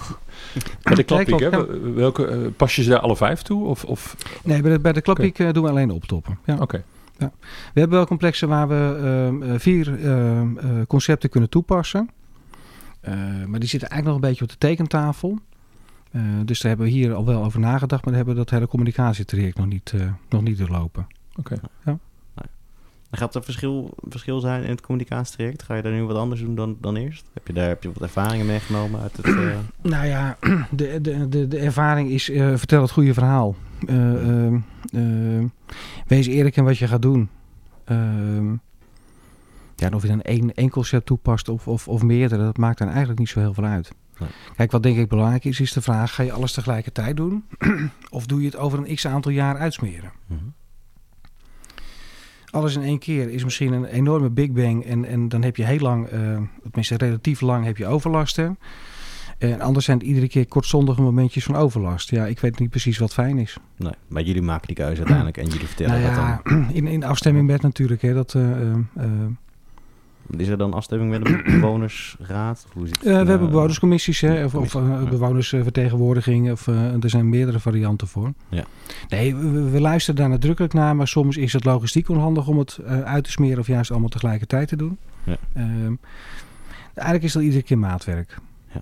Bij de klappiek, hè? Welke, uh, pas je ze daar alle vijf toe? Of, of? Nee, bij de, bij de klappiek okay. doen we alleen optoppen. Ja. Oké. Ja. We hebben wel complexen waar we uh, vier uh, concepten kunnen toepassen. maar die zitten eigenlijk nog een beetje op de tekentafel. dus daar hebben we hier al wel over nagedacht, maar we hebben dat hele communicatietraject nog niet, nog niet doorlopen. Oké. Okay. Ja. Gaat er verschil, verschil zijn in het communicatietraject? Ga je daar nu wat anders doen dan, dan eerst? Heb je daar heb je wat ervaringen meegenomen uit het... Uh... Nou ja, de, de, de, de ervaring is uh, vertel het goede verhaal. Uh, wees eerlijk in wat je gaat doen. Ehm, ja, of je dan één, één concept toepast of, of, of meerdere, dat maakt dan eigenlijk niet zo heel veel uit. Nee. Kijk, wat denk ik belangrijk is, is de vraag: ga je alles tegelijkertijd doen? of doe je het over een x aantal jaar uitsmeren? Mm -hmm alles in één keer is misschien een enorme big bang. En, en dan heb je heel lang, uh, tenminste relatief lang, heb je overlasten. En anders zijn het iedere keer kortzondige momentjes van overlast. Ja, ik weet niet precies wat fijn is. Nee, maar jullie maken die keuze uiteindelijk en jullie vertellen nou ja, dat dan. In, in afstemming met natuurlijk. Hè, dat, uh, uh, is er dan afstemming met een bewonersraad? Hoe zit uh, we hebben bewonerscommissies hè, of, of uh, bewonersvertegenwoordiging. Of, uh, er zijn meerdere varianten voor. Ja. Nee, we, we, luisteren daar nadrukkelijk naar. Maar soms is het logistiek onhandig om het uit te smeren. Of juist allemaal tegelijkertijd te doen. Ja. Ehm, eigenlijk is dat iedere keer maatwerk. Ja.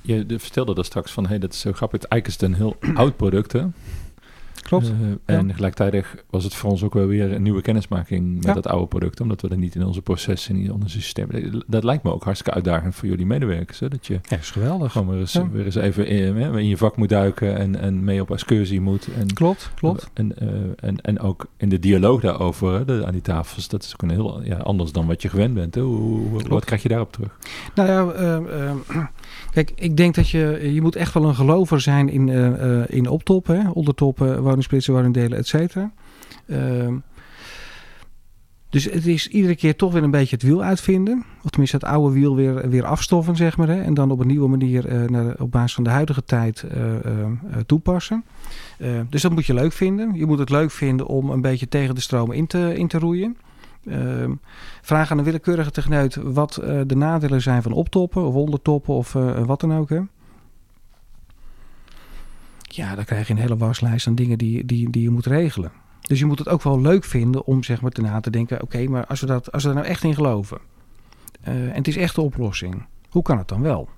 Je, je vertelde dat straks van, hey, dat is zo grappig. Eigenlijk is het een heel oud product, hè? Klopt. Uh, en gelijktijdig was het voor ons ook wel weer een nieuwe kennismaking met ja. dat oude product, omdat we er niet in onze processen, in onze systemen. Dat lijkt me ook hartstikke uitdagend voor jullie medewerkers. Hè? Dat je ja, is geweldig. Gewoon weer eens, ja. weer eens even in, in, je vak moet duiken en, en mee op excursie moet. En, klopt, klopt. En, uh, en, en ook in de dialoog daarover de, aan die tafels, dat is ook een heel ja, anders dan wat je gewend bent. Hè? Hoe, hoe, wat krijg je daarop terug? Nou ja, uh, kijk, ik denk dat je, je moet echt wel een gelover zijn in, in optoppen, ondertoppen, woningsplitsen, woningdelen, et cetera. Uh, dus het is iedere keer toch weer een beetje het wiel uitvinden. Of tenminste het oude wiel weer, weer afstoffen, zeg maar. Hè, en dan op een nieuwe manier uh, naar, op basis van de huidige tijd uh, toepassen. dus dat moet je leuk vinden. Je moet het leuk vinden om een beetje tegen de stroom in te, in te roeien. Ehm, vraag aan een willekeurige techneut wat de nadelen zijn van optoppen of ondertoppen of wat dan ook. Hè ja, dan krijg je een hele waslijst aan dingen die, die, die je moet regelen. Dus je moet het ook wel leuk vinden om zeg maar na te denken... oké, maar als we, dat, als we daar nou echt in geloven... Uh, en het is echt de oplossing... hoe kan het dan wel?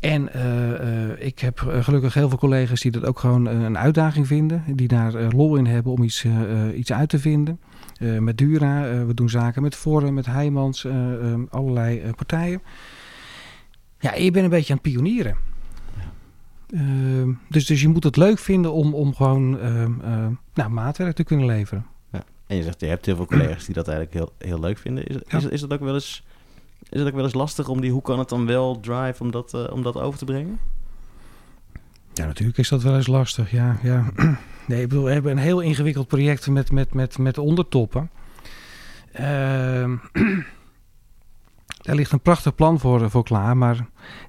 En uh, uh, ik heb gelukkig heel veel collega's die dat ook gewoon een uitdaging vinden. Die daar lol in hebben om iets, iets uit te vinden. met Dura, we doen zaken met Forum, met Heijmans, allerlei partijen. Ja, je bent een beetje aan het pionieren. Ehm, dus, dus je moet het leuk vinden om, om gewoon ehm, ehm, nou, maatwerk te kunnen leveren. Ja. En je zegt, je hebt heel veel collega's die dat eigenlijk heel, heel leuk vinden. Is, is, is, het ook wel eens, is het ook wel eens lastig om die, hoe kan het dan wel drive om dat, uh, om dat over te brengen? Ja, natuurlijk is dat wel eens lastig. Ja, ja. Nee, ik bedoel, we hebben een heel ingewikkeld project met, met, met, met ondertoppen. Uh, daar ligt een prachtig plan voor, voor klaar, maar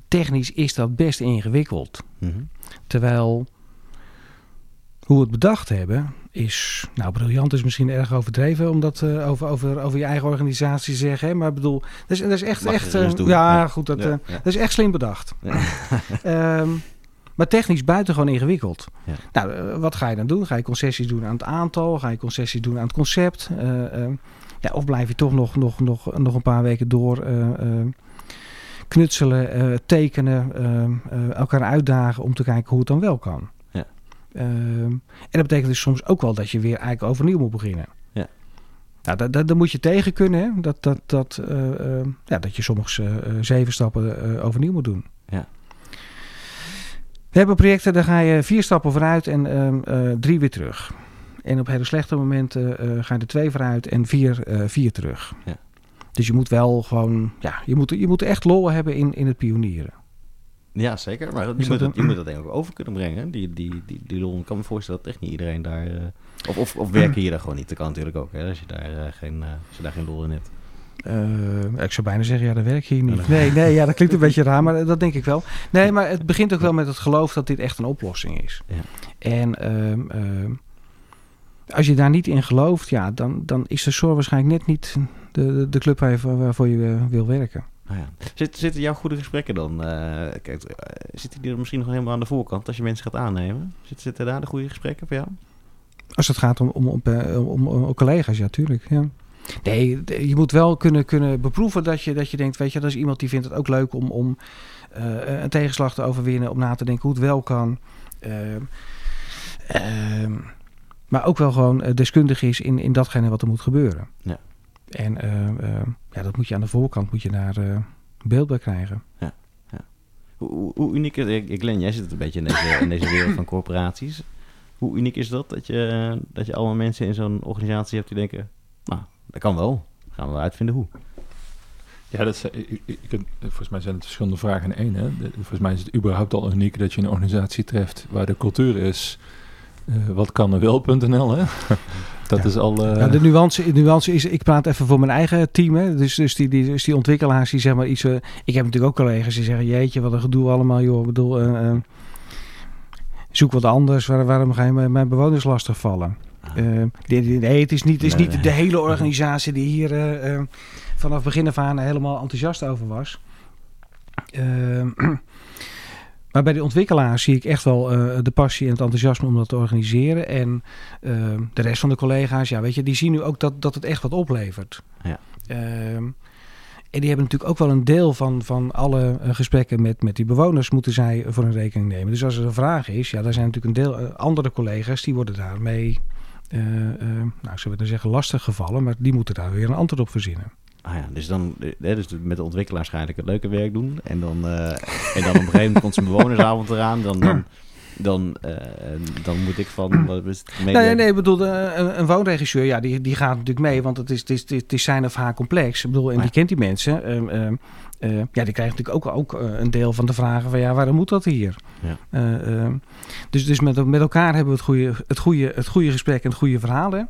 technisch is dat best ingewikkeld. Mm -hmm. Terwijl hoe we het bedacht hebben is, nou briljant is misschien erg overdreven om dat uh, over, over, over je eigen organisatie te zeggen. Hè? Maar ik bedoel, dat is, dat is echt, echt uh, ja, ja, goed, dat, ja, uh, dat is echt slim bedacht. um, maar technisch buitengewoon ingewikkeld. Nou, wat ga je dan doen? Ga je concessies doen aan het aantal? Ga je concessies doen aan het concept? Ja, of blijf je toch nog, nog, nog, nog een paar weken door knutselen, tekenen, elkaar uitdagen om te kijken hoe het dan wel kan. Ja. en dat betekent dus soms ook wel dat je weer eigenlijk overnieuw moet beginnen. Ja. Nou, dat, dat, dat moet je tegen kunnen. Hè? Dat, dat, dat, ja, dat je soms zeven stappen overnieuw moet doen. Ja. We hebben projecten, daar ga je vier stappen vooruit en uh, drie weer terug. En op hele slechte momenten uh, ga je er twee vooruit en vier, uh, vier terug. Ja. Dus je moet wel gewoon, ja, je moet, je moet echt lol hebben in, in het pionieren. Ja, zeker. Maar je, moet, dat, je moet dat denk ik ook over kunnen brengen. Die, die, die, die lol. Ik kan me voorstellen dat echt niet iedereen daar... of, of, of werken je daar gewoon niet. Dat kan natuurlijk ook, hè, als, je daar, geen, als je daar geen lol in hebt. Uh, ik zou bijna zeggen, ja, dat werk je hier niet. Nee, nee, ja, dat klinkt een beetje raar, maar dat denk ik wel. Nee, maar het begint ook wel met het geloof dat dit echt een oplossing is. Ja. En uh, uh, als je daar niet in gelooft, ja, dan, dan is de zorg waarschijnlijk net niet de, de, club waarvoor je wil werken. Ah, ja. Zit, zitten jouw goede gesprekken dan? kijk, zitten die er misschien nog helemaal aan de voorkant als je mensen gaat aannemen? Zitten, zitten daar de goede gesprekken voor jou? Als het gaat om, om, om, om, om collega's, ja, tuurlijk. Ja. Nee, je moet wel kunnen, kunnen beproeven dat je, dat je denkt, weet je, dat is iemand die vindt het ook leuk om, om uh, een tegenslag te overwinnen, om na te denken hoe het wel kan. Uh, uh, maar ook wel gewoon deskundig is in, in datgene wat er moet gebeuren. Ja. En ja, dat moet je aan de voorkant moet je daar beeld bij krijgen. Ja. ja. Hoe, hoe, uniek is het? Glenn, jij zit een beetje in deze, in deze wereld van corporaties. Hoe uniek is dat, dat je, dat je allemaal mensen in zo'n organisatie hebt die denken... Nou, dat kan wel. Gaan we uitvinden hoe. Ja, dat is, ik, ik, volgens mij zijn het verschillende vragen in één. Hè? De, volgens mij is het überhaupt al uniek dat je een organisatie treft waar de cultuur is. Uh, wat kan er wel.nl, hè? dat ja. is al... Uh... Ja, de, nuance, de nuance is, ik praat even voor mijn eigen team, hè? Dus, dus, die, die, dus die ontwikkelaars die zeg maar iets... Uh, ik heb natuurlijk ook collega's die zeggen, jeetje, wat een gedoe allemaal, joh. Ik bedoel, zoek wat anders, Waar, waarom ga je mijn bewoners lastig vallen? Uh, nee, het is niet, het is niet de hele organisatie die hier uh, uh, vanaf begin af aan helemaal enthousiast over was. Maar bij de ontwikkelaars zie ik echt wel de passie en het enthousiasme om dat te organiseren. En ehm, de rest van de collega's, ja, weet je, die zien nu ook dat, dat het echt wat oplevert. Ja. Ehm, en die hebben natuurlijk ook wel een deel van, van alle gesprekken met, met die bewoners moeten zij voor een rekening nemen. Dus als er een vraag is, ja, daar zijn natuurlijk een deel andere collega's die worden daarmee nou, zullen we dan zeggen, lastig gevallen, maar die moeten daar weer een antwoord op verzinnen. Ah ja, dus dan dus met de ontwikkelaars ga het leuke werk doen. En dan, uh, en dan op een gegeven moment komt zijn bewonersavond eraan. Dan, dan, dan, dan moet ik van... Wat is het, nee, nee, nee, ik bedoel, een, een woonregisseur, ja, die, die gaat natuurlijk mee. Want het is, het is, het is zijn of haar complex. Ik bedoel, en die kent die mensen. Ehm, ehm, uh, ja, die krijgen natuurlijk ook, ook uh, een deel van de vragen van ja, waarom moet dat hier? Ja. Uh, dus dus met, met elkaar hebben we het goede, het goede, het goede gesprek en het goede verhaal. Ja.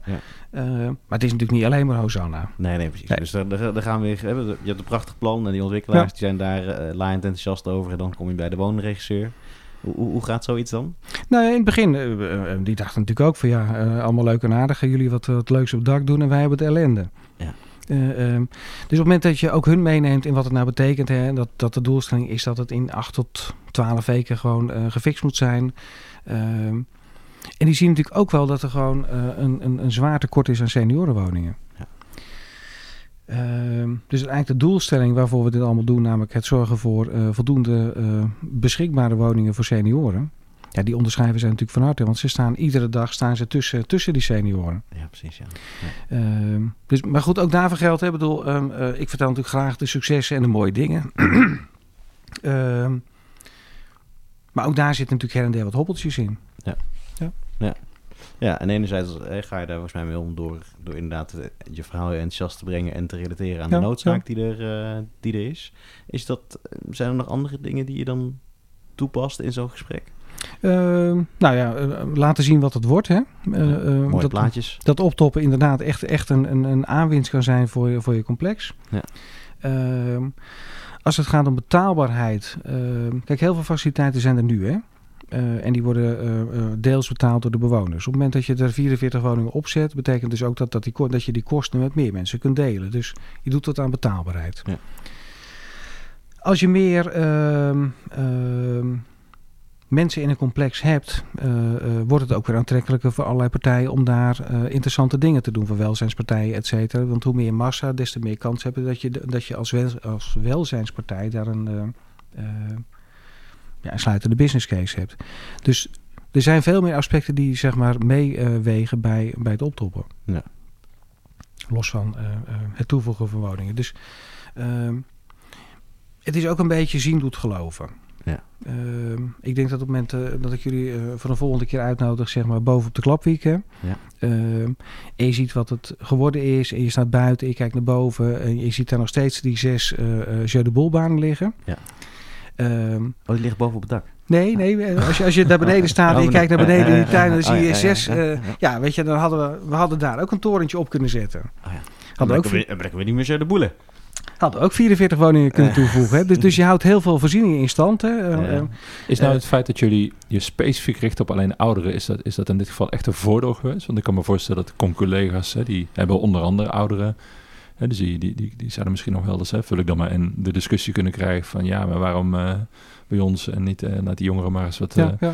maar het is natuurlijk niet alleen maar Hosanna. Nee, nee, precies. Nee. Dus daar, daar, gaan we weer. Je hebt een prachtig plan en die ontwikkelaars die zijn daar laaiend enthousiast over. En dan kom je bij de woonregisseur. Hoe, hoe, gaat zoiets dan? Nou, in het begin, die dachten natuurlijk ook van ja, allemaal leuk en aardig. Jullie wat, wat leuks op het dak doen en wij hebben het ellende. Ja. Uh, um, dus op het moment dat je ook hun meeneemt in wat het nou betekent, hè, dat, dat de doelstelling is dat het in 8 tot 12 weken gewoon uh, gefixt moet zijn. Uh, en die zien natuurlijk ook wel dat er gewoon uh, een, een, een, zwaar tekort is aan seniorenwoningen. Ja. Ehm, dus eigenlijk de doelstelling waarvoor we dit allemaal doen, namelijk het zorgen voor voldoende beschikbare woningen voor senioren. Ja, die onderschrijven zijn natuurlijk van harte, want ze staan iedere dag staan ze tussen, tussen die senioren. Ja, precies. Ja. ja. Uh, dus, maar goed, ook daarvoor geldt. Hè, bedoel, um, uh, ik vertel natuurlijk graag de successen en de mooie dingen. uh, maar ook daar zitten natuurlijk her en der wat hobbeltjes in. Ja. Ja. ja. Ja, en enerzijds ga je daar volgens mij mee om door, door inderdaad je verhaal enthousiast te brengen en te relateren aan de noodzaak die, er, die er is. is dat, zijn er nog andere dingen die je dan toepast in zo'n gesprek? Ehm, nou ja, uh, laten zien wat het wordt. Hè? Uh, mooie dat, plaatjes. Dat optoppen inderdaad echt, echt een, een, een aanwinst kan zijn voor je, voor je complex. Ja. Ehm, als het gaat om betaalbaarheid. Ehm, kijk, heel veel faciliteiten zijn er nu. Hè? en die worden deels betaald door de bewoners. Op het moment dat je er 44 woningen opzet, betekent dus ook dat, dat, die, dat je die kosten met meer mensen kunt delen. Dus je doet dat aan betaalbaarheid. Ja. Als je meer mensen in een complex hebt, uh, uh, wordt het ook weer aantrekkelijker voor allerlei partijen om daar uh, interessante dingen te doen. Voor welzijnspartijen, et cetera. Want hoe meer massa, des te meer kans hebben dat je, dat je als, wel, als welzijnspartij daar een, ja, een sluitende business case hebt. Dus er zijn veel meer aspecten die zeg maar meewegen bij, bij het optoppen. Ja. Los van het toevoegen van woningen. Dus ehm, het is ook een beetje zien doet geloven. Uh, ik denk dat op het moment uh, dat ik jullie uh, voor een volgende keer uitnodig, zeg maar boven op de klapwiek. Hè? Ja. Uh, en je ziet wat het geworden is. En je staat buiten, je kijkt naar boven. En je ziet daar nog steeds die zes uh, Jeu de Boelbanen liggen. Ja. Ehm, oh, die liggen boven op het dak? Nee, nee. Als je, als je daar beneden staat en je kijkt naar beneden in die tuin, dan zie je zes. Ja, weet je, dan hadden we, we hadden daar ook een torentje op kunnen zetten. Oh, ja. Hadden ook we, brengen we niet meer Jeu de Boelen. Hadden ook 44 woningen kunnen toevoegen. Hè? Dus, dus je houdt heel veel voorzieningen in stand. Hè? Ja. Is nou het feit dat jullie je specifiek richten op alleen ouderen, is dat, is dat in dit geval echt een voordeel geweest? Want ik kan me voorstellen dat con-collega's, die hebben onder andere ouderen. Hè, dus die, die, die, die zouden misschien nog wel eens, hè, vul ik dan maar in, de discussie kunnen krijgen van ja, maar waarom uh, bij ons en niet uh, naar die jongeren maar eens wat... Ja, ja.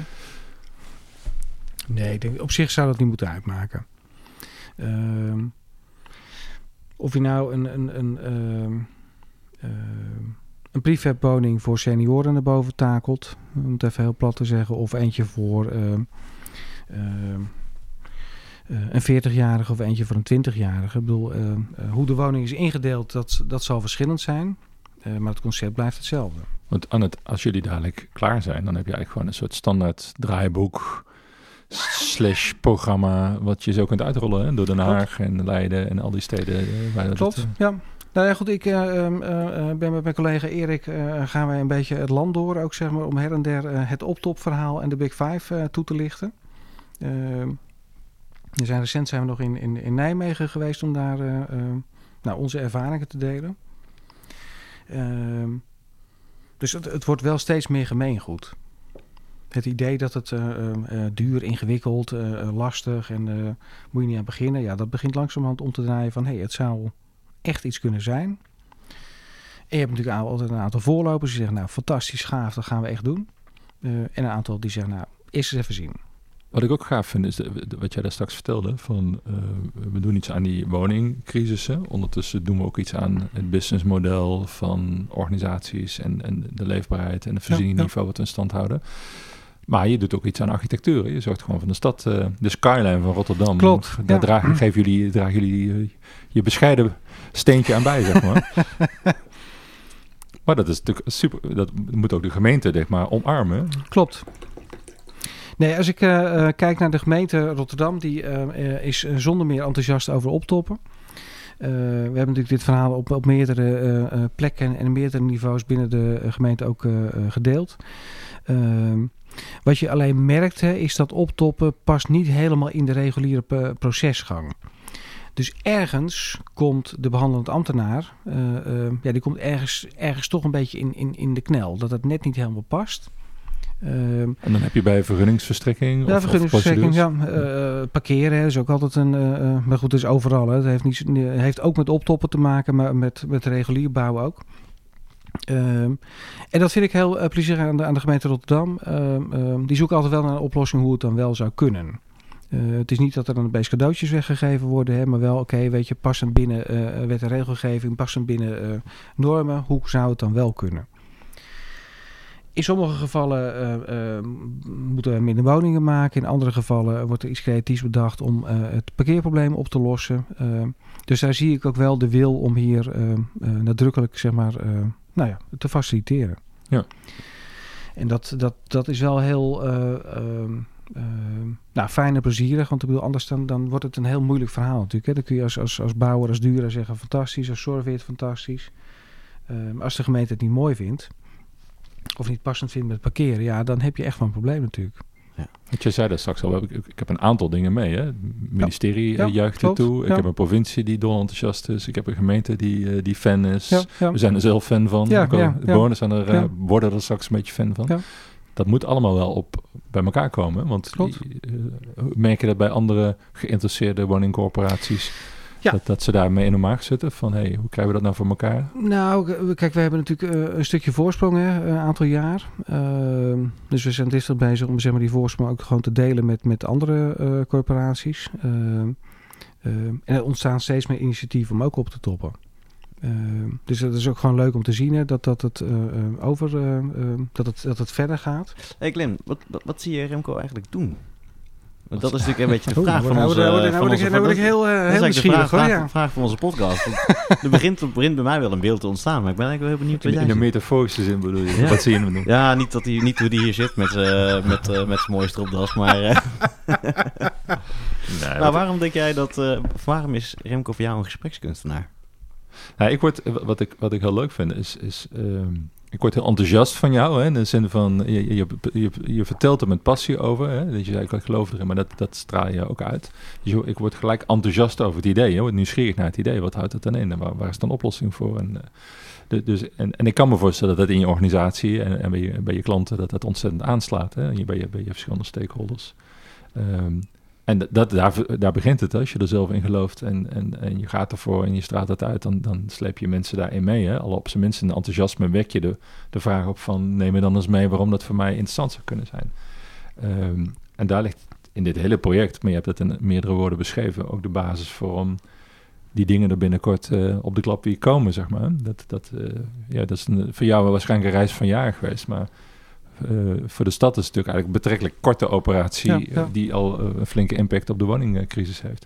Nee, denk, op zich zou dat niet moeten uitmaken. Uh, of je nou een, een, een, uh, uh, een prefabwoning voor senioren naar boven takelt, om het even heel plat te zeggen, of eentje voor uh, een 40-jarige of eentje voor een 20-jarige. Ik bedoel, hoe de woning is ingedeeld, dat, dat zal verschillend zijn, maar het concept blijft hetzelfde. Want Annette, als jullie dadelijk klaar zijn, dan heb je eigenlijk gewoon een soort standaard draaiboek slash programma wat je zo kunt uitrollen hè? door Den Haag Klopt. en Leiden en al die steden. Waar Klopt, dat, ja. Nou ja, goed, ik uh, uh, ben met mijn collega Erik, gaan wij een beetje het land door, ook zeg maar, om her en der het optopverhaal en de Big Five toe te lichten. Ehm, we zijn recent zijn we nog in, in, in Nijmegen geweest om daar nou, onze ervaringen te delen. Ehm, dus het, het wordt wel steeds meer gemeengoed. Het idee dat het uh, uh, duur, ingewikkeld, uh, lastig en moet je niet aan beginnen. Ja, dat begint langzamerhand om te draaien van hé, hey, het zou echt iets kunnen zijn. En je hebt natuurlijk altijd een aantal voorlopers die zeggen nou fantastisch gaaf, dat gaan we echt doen. en een aantal die zeggen nou eerst eens even zien. Wat ik ook gaaf vind is de, wat jij daar straks vertelde. Van, we doen iets aan die woningcrisissen. Ondertussen doen we ook iets aan het businessmodel van organisaties en, en de leefbaarheid en het ja. wat we in stand houden. Maar je doet ook iets aan architectuur. Je zorgt gewoon van de stad, uh, de skyline van Rotterdam. Klopt. Daar ja. dragen, geven jullie, dragen jullie uh, je bescheiden steentje aan bij, zeg maar. maar dat is natuurlijk super. Dat moet ook de gemeente, zeg maar, omarmen. Klopt. Nee, als ik uh, kijk naar de gemeente Rotterdam, die is zonder meer enthousiast over optoppen. we hebben natuurlijk dit verhaal op, op meerdere plekken en meerdere niveaus binnen de gemeente ook gedeeld. Ehm, wat je alleen merkte is dat optoppen past niet helemaal in de reguliere procesgang. Dus ergens komt de behandelend ambtenaar, uh, uh, ja, die komt ergens, ergens toch een beetje in, in, in de knel. Dat het net niet helemaal past. Uh, en dan heb je bij vergunningsverstrekking? Ja, of, vergunningsverstrekking, ja. parkeren is ook altijd een... maar goed, het is overal. Hè. Het heeft, niet, heeft ook met optoppen te maken, maar met, met regulier bouwen ook. Ehm, en dat vind ik heel uh, plezierig aan de, aan de gemeente Rotterdam. Ehm, die zoeken altijd wel naar een oplossing hoe het dan wel zou kunnen. Uh, het is niet dat er dan best cadeautjes weggegeven worden, hè, maar wel, oké, weet je, passend binnen uh, wet en regelgeving, passend binnen normen, hoe zou het dan wel kunnen? In sommige gevallen moeten we minder woningen maken, in andere gevallen wordt er iets creatiefs bedacht om het parkeerprobleem op te lossen. dus daar zie ik ook wel de wil om hier nadrukkelijk, zeg maar, nou ja, te faciliteren. Ja. En dat, dat, dat is wel heel ehm, nou, fijn en plezierig. Want ik bedoel, anders dan, dan wordt het een heel moeilijk verhaal natuurlijk. Hè. Dan kun je als, als, als bouwer, als duurder zeggen fantastisch. Als het fantastisch. Maar als de gemeente het niet mooi vindt of niet passend vindt met parkeren, ja, dan heb je echt wel een probleem natuurlijk. Ja. Want je zei dat straks al, ik, ik heb een aantal dingen mee. Hè? Het ministerie ja, juicht ertoe. Ik heb een provincie die dol enthousiast is. Ik heb een gemeente die, uh, die fan is. We zijn er zelf fan van. Ja, ja, Bewoners zijn er, uh, worden er straks een beetje fan van. Dat moet allemaal wel op bij elkaar komen. Want uh, merk je dat bij andere geïnteresseerde woningcorporaties ja. Dat, dat ze daarmee in de markt zitten. Van hey, hoe krijgen we dat nou voor elkaar? Nou, kijk, we hebben natuurlijk uh, een stukje voorsprong, hè, een aantal jaar. Uh, dus we zijn dichter bezig om zeg maar, die voorsprong ook gewoon te delen met, met andere uh, corporaties. Ehm, ehm, en er ontstaan steeds meer initiatieven om ook op te toppen. dus dat is ook gewoon leuk om te zien hè, dat, dat, het, over, dat, het, dat het verder gaat. Hey Glenn, wat, wat, wat zie je Remco eigenlijk doen? Want dat is natuurlijk een beetje de vraag van onze... Nou word ik heel, uh, heel nieuwsgierig vraag, vraag, vraag, van onze podcast. er begint, begint bij mij wel een beeld te ontstaan, maar ik ben eigenlijk wel heel benieuwd In, in de metaforische zin bedoel je? Ja. Wat zie je hem doen? Ja, niet, dat hij, niet hoe hij hier zit met, uh, met, uh, met zijn mooie stropdas, maar... Uh, nee, nou, waarom denk jij dat... waarom is Remco voor jou een gesprekskunstenaar? Nou, ik word, wat, ik, wat ik heel leuk vind is... is um, ik word heel enthousiast van jou. Hè, in de zin van, je, je, je, vertelt er met passie over. Hè, dat je zei, ik geloof erin, maar dat, dat straal je ook uit. Dus ik word gelijk enthousiast over het idee. Je word nieuwsgierig naar het idee. Wat houdt het dan in? En waar, is dan oplossing voor? En, uh, dus, en, en ik kan me voorstellen dat dat in je organisatie en, en bij, je, bij je klanten... dat dat ontzettend aanslaat. Hè, bij, je, bij je verschillende stakeholders. Um, en dat, daar, daar begint het. Als je er zelf in gelooft en, en, en je gaat ervoor en je straalt het uit, dan, dan sleep je mensen daarin mee. Hè? Al op zijn minst in enthousiasme wek je de, de vraag op van neem me dan eens mee waarom dat voor mij interessant zou kunnen zijn. Ehm, en daar ligt in dit hele project, maar je hebt het in meerdere woorden beschreven, ook de basis voor om die dingen er binnenkort uh, op de klap weer komen, zeg maar. Dat, dat, uh, ja, dat is een, voor jou waarschijnlijk een reis van jaar geweest, maar voor de stad is het natuurlijk eigenlijk een betrekkelijk korte operatie uh, die al uh, een flinke impact op de woningcrisis heeft.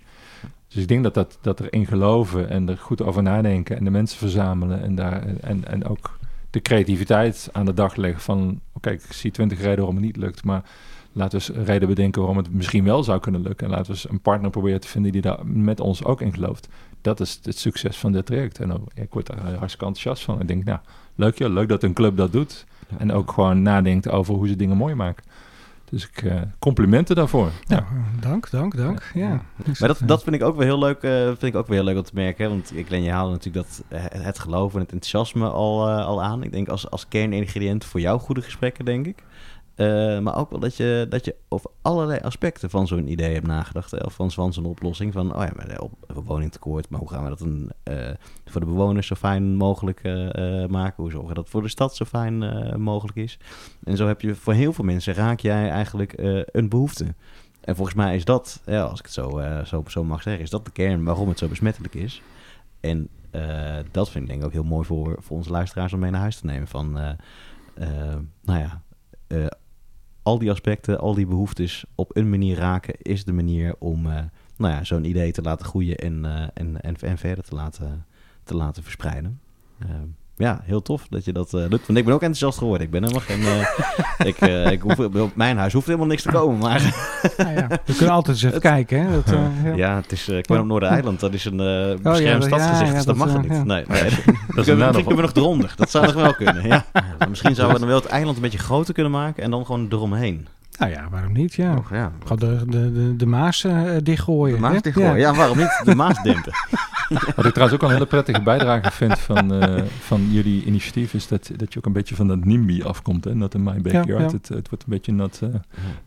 Dus ik denk dat, dat, dat erin geloven en er goed over nadenken en de mensen verzamelen en, daar, en, en ook de creativiteit aan de dag leggen van oké, ik zie twintig redenen waarom het niet lukt, maar laten we eens reden bedenken waarom het misschien wel zou kunnen lukken. En laten we eens een partner proberen te vinden die daar met ons ook in gelooft. Dat is het succes van dit traject. En ook, ik word daar hartstikke enthousiast van. Ik denk, nou, leuk joh, leuk dat een club dat doet. En ook gewoon nadenkt over hoe ze dingen mooi maken. Dus ik uh, complimenten daarvoor. Ja. dank, dank, dank. Ja. Maar dat, dat vind ik ook wel heel leuk, uh, vind ik ook wel heel leuk om te merken. Want ik len je haalde natuurlijk dat eh, het geloof en het enthousiasme al, uh, al aan. Ik denk als, als kerningrediënt voor jouw goede gesprekken, denk ik. Uh, maar ook wel dat je, dat je over allerlei aspecten van zo'n idee hebt nagedacht. Of van, zo'n oplossing. Van, oh ja, maar op, woningtekort. Maar hoe gaan we dat een, uh, voor de bewoners zo fijn mogelijk maken? Hoe zorgen dat voor de stad zo fijn mogelijk is? En zo heb je voor heel veel mensen raak jij eigenlijk een behoefte. En volgens mij is dat, ja, als ik het zo, zo, zo mag zeggen, is dat de kern waarom het zo besmettelijk is. En dat vind ik denk ik ook heel mooi voor, voor onze luisteraars om mee naar huis te nemen. Van, nou ja, al die aspecten, al die behoeftes op een manier raken, is de manier om uh, nou ja, zo'n idee te laten groeien en, uh, en, en, en, verder te laten, te laten verspreiden. Uh, ja, heel tof dat je dat uh, lukt. Want ik ben ook enthousiast geworden. Ik ben helemaal geen... Uh, ik, uh, ik hoef, op mijn huis hoeft helemaal niks te komen, maar... nou ja, we kunnen altijd eens even kijken, hè. Dat, ja. ja. het is... ik ben op Noordereiland. Dat is een beschermd oh, ja, stadsgezicht, dus dat, mag er niet. Nee, nee. dat is misschien kunnen we nog eronder. Dat zou nog wel kunnen, ja. Misschien zouden we dan wel het eiland een beetje groter kunnen maken en dan gewoon eromheen. Nou ja, waarom niet? Ja. Oh, ja. Gewoon de, de, de, de Maas uh, dichtgooien. De Maas dichtgooien, ja. ja. waarom niet? De Maas dempen. Wat ik trouwens ook een hele prettige bijdrage vind van, uh, van jullie initiatief... is dat, dat je ook een beetje van dat NIMBY afkomt. Hè? Not in my backyard. Ja, ja. Het, het wordt een beetje not, uh,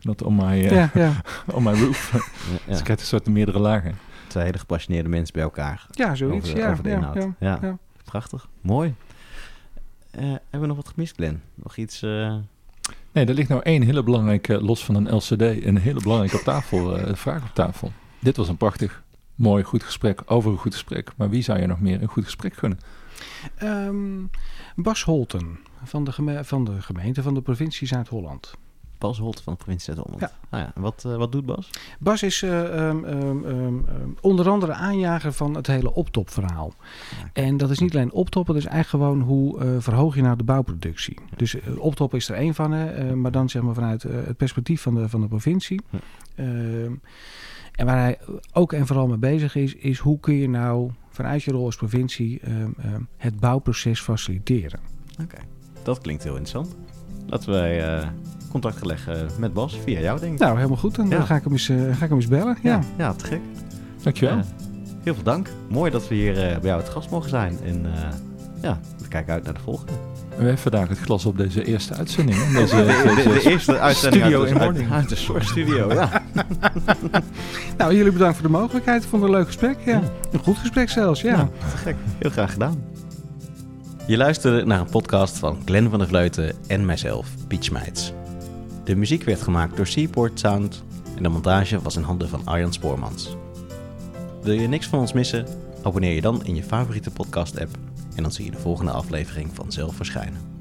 not on, my, uh, on my roof. dus ik krijg een soort meerdere lagen. Twee hele gepassioneerde mensen bij elkaar. Ja, zoiets. Over, ja, over de inhoud. Ja, prachtig. Mooi. hebben we nog wat gemist, Glenn? Nog iets... Nee, er ligt nou één hele belangrijke, los van een LCD, een hele belangrijke op tafel, uh, vraag op tafel. Dit was een prachtig, mooi, goed gesprek over een goed gesprek. Maar wie zou je nog meer een goed gesprek gunnen? Um, Bas Holten van de, van de gemeente van de provincie Zuid-Holland. Bas Holt van de provincie Zuid-Holland. Ja. Ah ja. Wat, uh, wat doet Bas? Bas is uh, um, um, onder andere aanjager van het hele optopverhaal. Ja. En dat is niet alleen optoppen, dat is eigenlijk gewoon hoe uh, verhoog je nou de bouwproductie. Ja. Dus optop is er één van, hè, maar dan zeg maar vanuit het perspectief van de, van de provincie. Ehm, en waar hij ook en vooral mee bezig is, is hoe kun je nou vanuit je rol als provincie het bouwproces faciliteren. Oké, okay. dat klinkt heel interessant. Laten wij contact leggen met Bas via jou, denk ik. Nou, helemaal goed. Dan ja. ga, ik hem eens, uh, ga ik hem eens bellen. Ja, ja, ja te gek. Dankjewel. Uh, heel veel dank. Mooi dat we hier bij jou het gast mogen zijn. En ja, we kijken uit naar de volgende. We hebben vandaag het glas op deze eerste uitzending. Deze, de, de, de, eerste uitzending studio uit, in morning. Uit, uit de Source Studio, ja. nou, jullie bedankt voor de mogelijkheid. Ik vond het een leuk gesprek. Ja. Een goed gesprek zelfs, ja. Te gek. Heel graag gedaan. Je luisterde naar een podcast van Glenn van der Vleuten en mijzelf, Piet Schmeids. De muziek werd gemaakt door Seaport Sound en de montage was in handen van Arjan Spoormans. Wil je niks van ons missen? Abonneer je dan in je favoriete podcast-app en dan zie je de volgende aflevering vanzelf verschijnen.